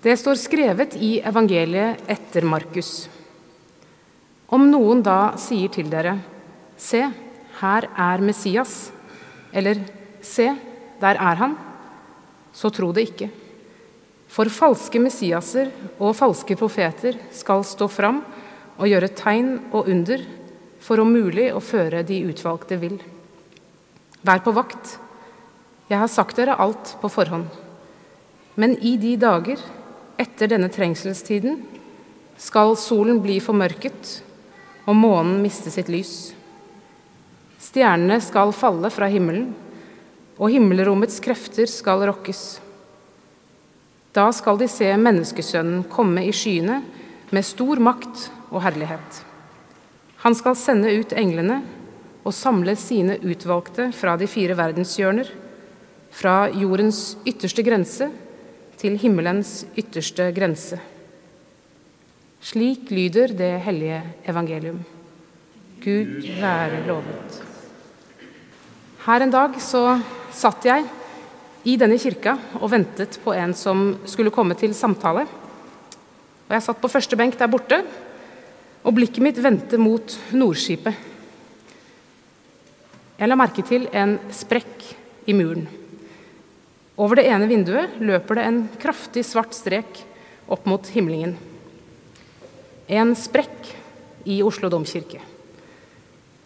Det står skrevet i evangeliet etter Markus. Om noen da sier til dere, se, her er Messias, eller se, der er han, så tro det ikke. For falske Messiaser og falske profeter skal stå fram og gjøre tegn og under for om mulig å føre de utvalgte vill. Vær på vakt. Jeg har sagt dere alt på forhånd. Men i de dager etter denne trengselstiden skal solen bli formørket og månen miste sitt lys. Stjernene skal falle fra himmelen, og himmelrommets krefter skal rokkes. Da skal de se Menneskesønnen komme i skyene med stor makt og herlighet. Han skal sende ut englene og samle sine utvalgte fra de fire verdenshjørner, fra jordens ytterste grense til himmelens ytterste grense. Slik lyder det hellige evangelium. Gud være lovet. Her en dag så satt jeg i denne kirka og ventet på en som skulle komme til samtale. Og Jeg satt på første benk der borte, og blikket mitt vendte mot Nordskipet. Jeg la merke til en sprekk i muren. Over det ene vinduet løper det en kraftig svart strek opp mot himlingen. En sprekk i Oslo domkirke.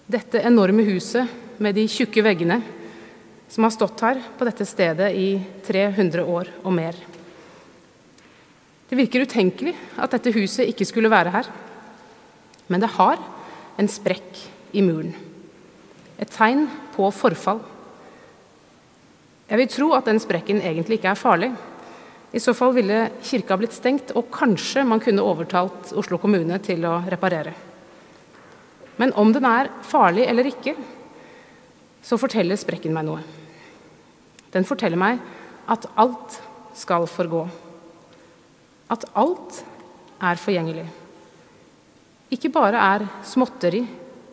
Dette enorme huset med de tjukke veggene som har stått her på dette stedet i 300 år og mer. Det virker utenkelig at dette huset ikke skulle være her. Men det har en sprekk i muren. Et tegn på forfall. Jeg vil tro at den sprekken egentlig ikke er farlig. I så fall ville kirka blitt stengt, og kanskje man kunne overtalt Oslo kommune til å reparere. Men om den er farlig eller ikke, så forteller sprekken meg noe. Den forteller meg at alt skal forgå. At alt er forgjengelig. Ikke bare er småtteri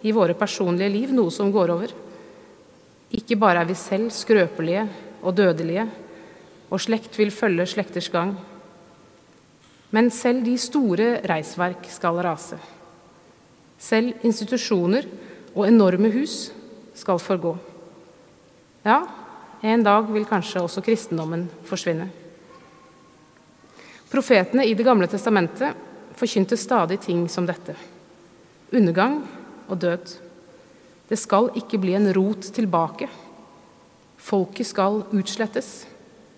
i våre personlige liv noe som går over. Ikke bare er vi selv skrøpelige og dødelige, og slekt vil følge slekters gang. Men selv de store reisverk skal rase. Selv institusjoner og enorme hus skal forgå. Ja, en dag vil kanskje også kristendommen forsvinne. Profetene i Det gamle testamentet forkynte stadig ting som dette. Undergang og død. Det skal ikke bli en rot tilbake. Folket skal utslettes,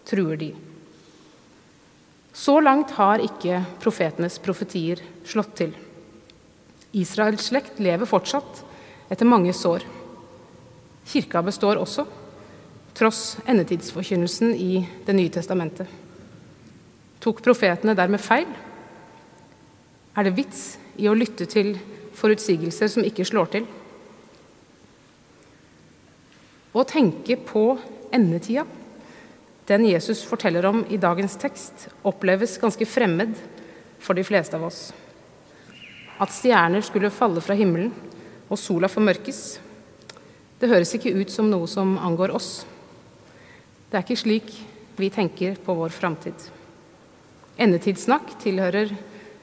truer de. Så langt har ikke profetenes profetier slått til. Israels slekt lever fortsatt etter mange sår. Kirka består også, tross endetidsforkynnelsen i Det nye testamentet. Tok profetene dermed feil? Er det vits i å lytte til forutsigelser som ikke slår til? Å tenke på endetida, den Jesus forteller om i dagens tekst, oppleves ganske fremmed for de fleste av oss. At stjerner skulle falle fra himmelen og sola formørkes, det høres ikke ut som noe som angår oss. Det er ikke slik vi tenker på vår framtid. Endetidssnakk tilhører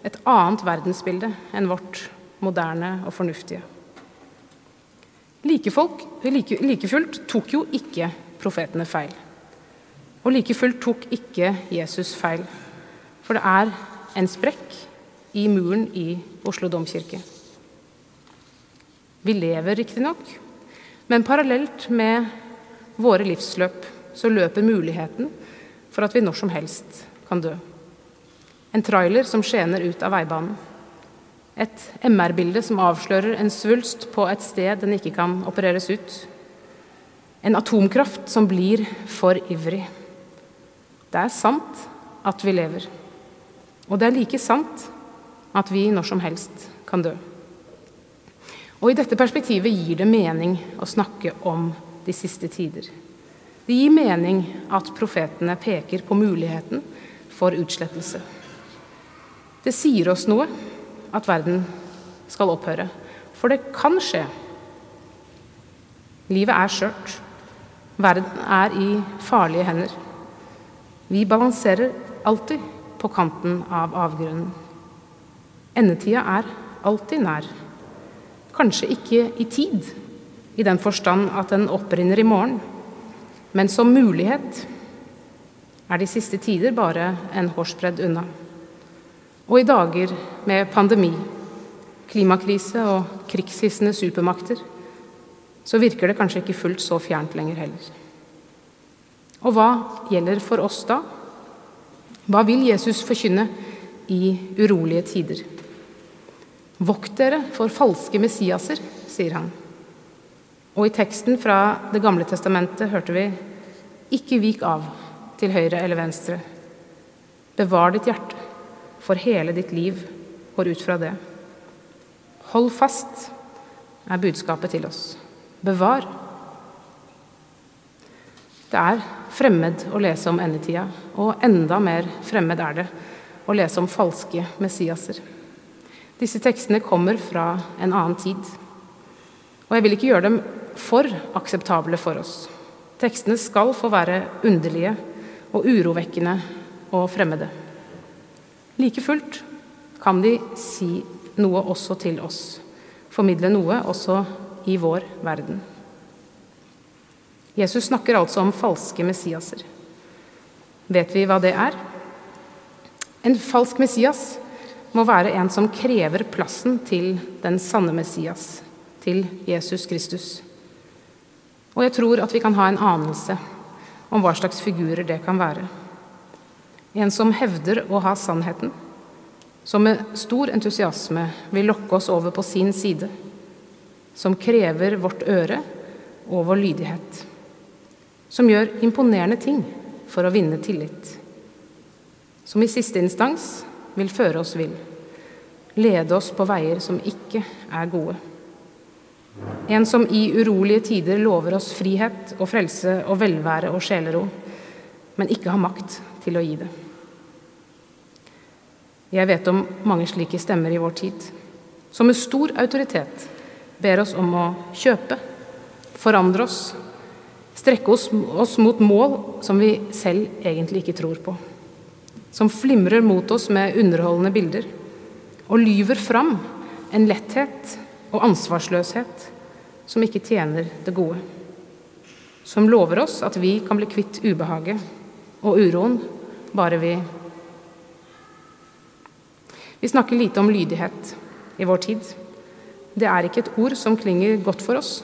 et annet verdensbilde enn vårt moderne og fornuftige. Like, folk, like, like fullt tok jo ikke profetene feil. Og like fullt tok ikke Jesus feil. For det er en sprekk i muren i Oslo domkirke. Vi lever riktignok, men parallelt med våre livsløp så løper muligheten for at vi når som helst kan dø. En trailer som skjener ut av veibanen. Et MR-bilde som avslører en svulst på et sted den ikke kan opereres ut. En atomkraft som blir for ivrig. Det er sant at vi lever. Og det er like sant at vi når som helst kan dø. Og I dette perspektivet gir det mening å snakke om de siste tider. Det gir mening at profetene peker på muligheten for utslettelse. Det sier oss noe at verden skal opphøre. For det kan skje. Livet er skjørt. Verden er i farlige hender. Vi balanserer alltid på kanten av avgrunnen. Endetida er alltid nær. Kanskje ikke i tid, i den forstand at den opprinner i morgen, men som mulighet er de siste tider bare en hårsbredd unna. Og i dager med pandemi, klimakrise og krigshissende supermakter, så virker det kanskje ikke fullt så fjernt lenger heller. Og hva gjelder for oss da? Hva vil Jesus forkynne i urolige tider? Vokt dere for falske messiaser, sier han. Og i teksten fra Det gamle testamentet hørte vi ikke vik av til høyre eller venstre. Bevar ditt hjerte, for hele ditt liv går ut fra det. Hold fast, er budskapet til oss. Bevar. Det er fremmed å lese om endetida, og enda mer fremmed er det å lese om falske Messiaser. Disse tekstene kommer fra en annen tid. Og jeg vil ikke gjøre dem for akseptable for oss. Tekstene skal få være underlige og urovekkende og fremmede. Like fullt kan de si noe også til oss, formidle noe også i vår verden. Jesus snakker altså om falske Messiaser. Vet vi hva det er? En falsk Messias må være en som krever plassen til den sanne Messias, til Jesus Kristus. Og jeg tror at vi kan ha en anelse om hva slags figurer det kan være. En som hevder å ha sannheten, som med stor entusiasme vil lokke oss over på sin side, som krever vårt øre og vår lydighet som gjør imponerende ting for å vinne tillit. Som i siste instans vil føre oss vill, lede oss på veier som ikke er gode. En som i urolige tider lover oss frihet og frelse og velvære og sjelero, men ikke har makt til å gi det. Jeg vet om mange slike stemmer i vår tid, som med stor autoritet ber oss om å kjøpe, forandre oss strekke oss, oss mot mål som vi selv egentlig ikke tror på. Som flimrer mot oss med underholdende bilder og lyver fram en letthet og ansvarsløshet som ikke tjener det gode. Som lover oss at vi kan bli kvitt ubehaget og uroen bare vi Vi snakker lite om lydighet i vår tid. Det er ikke et ord som klinger godt for oss.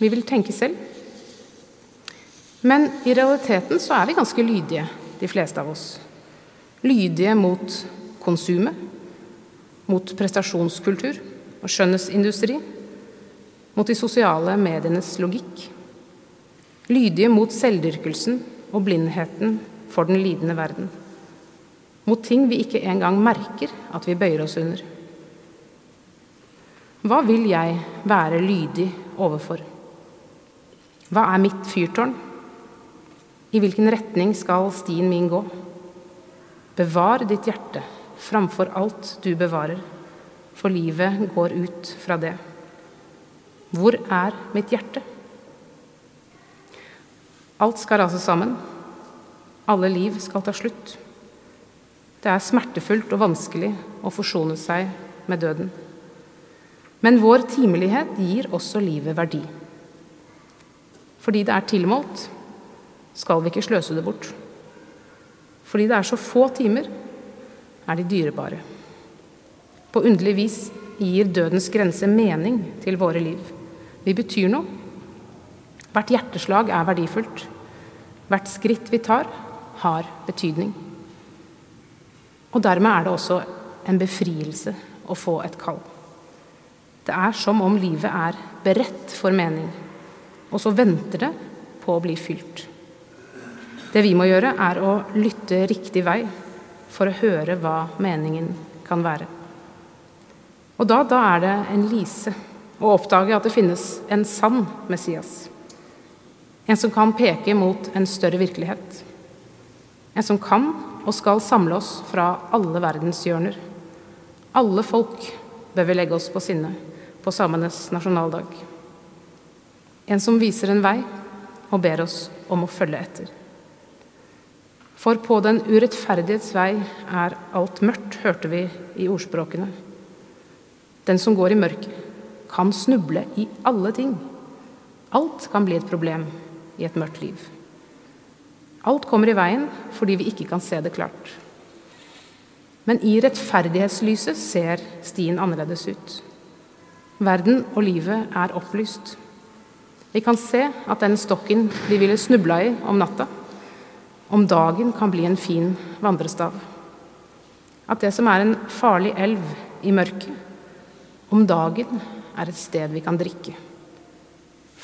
Vi vil tenke selv. Men i realiteten så er vi ganske lydige, de fleste av oss. Lydige mot konsumet, mot prestasjonskultur og skjønnhetsindustri, mot de sosiale medienes logikk. Lydige mot selvdyrkelsen og blindheten for den lidende verden. Mot ting vi ikke engang merker at vi bøyer oss under. Hva vil jeg være lydig overfor? Hva er mitt fyrtårn? I hvilken retning skal stien min gå? Bevar ditt hjerte framfor alt du bevarer, for livet går ut fra det. Hvor er mitt hjerte? Alt skal rase sammen. Alle liv skal ta slutt. Det er smertefullt og vanskelig å forsone seg med døden. Men vår timelighet gir også livet verdi. Fordi det er tilmålt, skal vi ikke sløse det bort. Fordi det er så få timer, er de dyrebare. På underlig vis gir dødens grense mening til våre liv. Vi betyr noe. Hvert hjerteslag er verdifullt. Hvert skritt vi tar, har betydning. Og dermed er det også en befrielse å få et kall. Det er som om livet er beredt for mening, og så venter det på å bli fylt. Det vi må gjøre, er å lytte riktig vei for å høre hva meningen kan være. Og da, da er det en lise å oppdage at det finnes en sann Messias. En som kan peke mot en større virkelighet. En som kan og skal samle oss fra alle verdenshjørner. Alle folk bør vi legge oss på sinne på samenes nasjonaldag. En som viser en vei og ber oss om å følge etter. For på den urettferdighets vei er alt mørkt, hørte vi i ordspråkene. Den som går i mørket, kan snuble i alle ting. Alt kan bli et problem i et mørkt liv. Alt kommer i veien fordi vi ikke kan se det klart. Men i rettferdighetslyset ser stien annerledes ut. Verden og livet er opplyst. Vi kan se at den stokken vi ville snubla i om natta, om dagen kan bli en fin vandrestav. At det som er en farlig elv i mørket, om dagen er et sted vi kan drikke.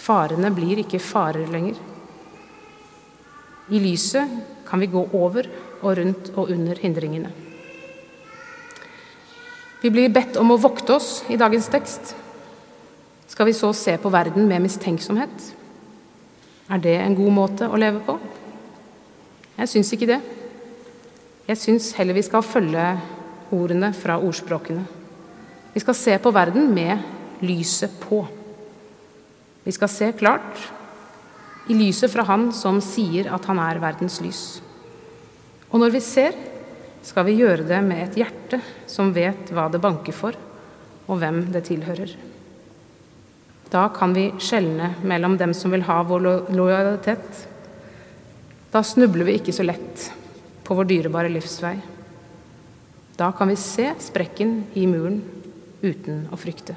Farene blir ikke farer lenger. I lyset kan vi gå over og rundt og under hindringene. Vi blir bedt om å vokte oss i dagens tekst. Skal vi så se på verden med mistenksomhet? Er det en god måte å leve på? Jeg syns ikke det. Jeg syns heller vi skal følge ordene fra ordspråkene. Vi skal se på verden med lyset på. Vi skal se klart i lyset fra Han som sier at han er verdens lys. Og når vi ser, skal vi gjøre det med et hjerte som vet hva det banker for, og hvem det tilhører. Da kan vi skjelne mellom dem som vil ha vår lojalitet. Da snubler vi ikke så lett på vår dyrebare livsvei. Da kan vi se sprekken i muren uten å frykte.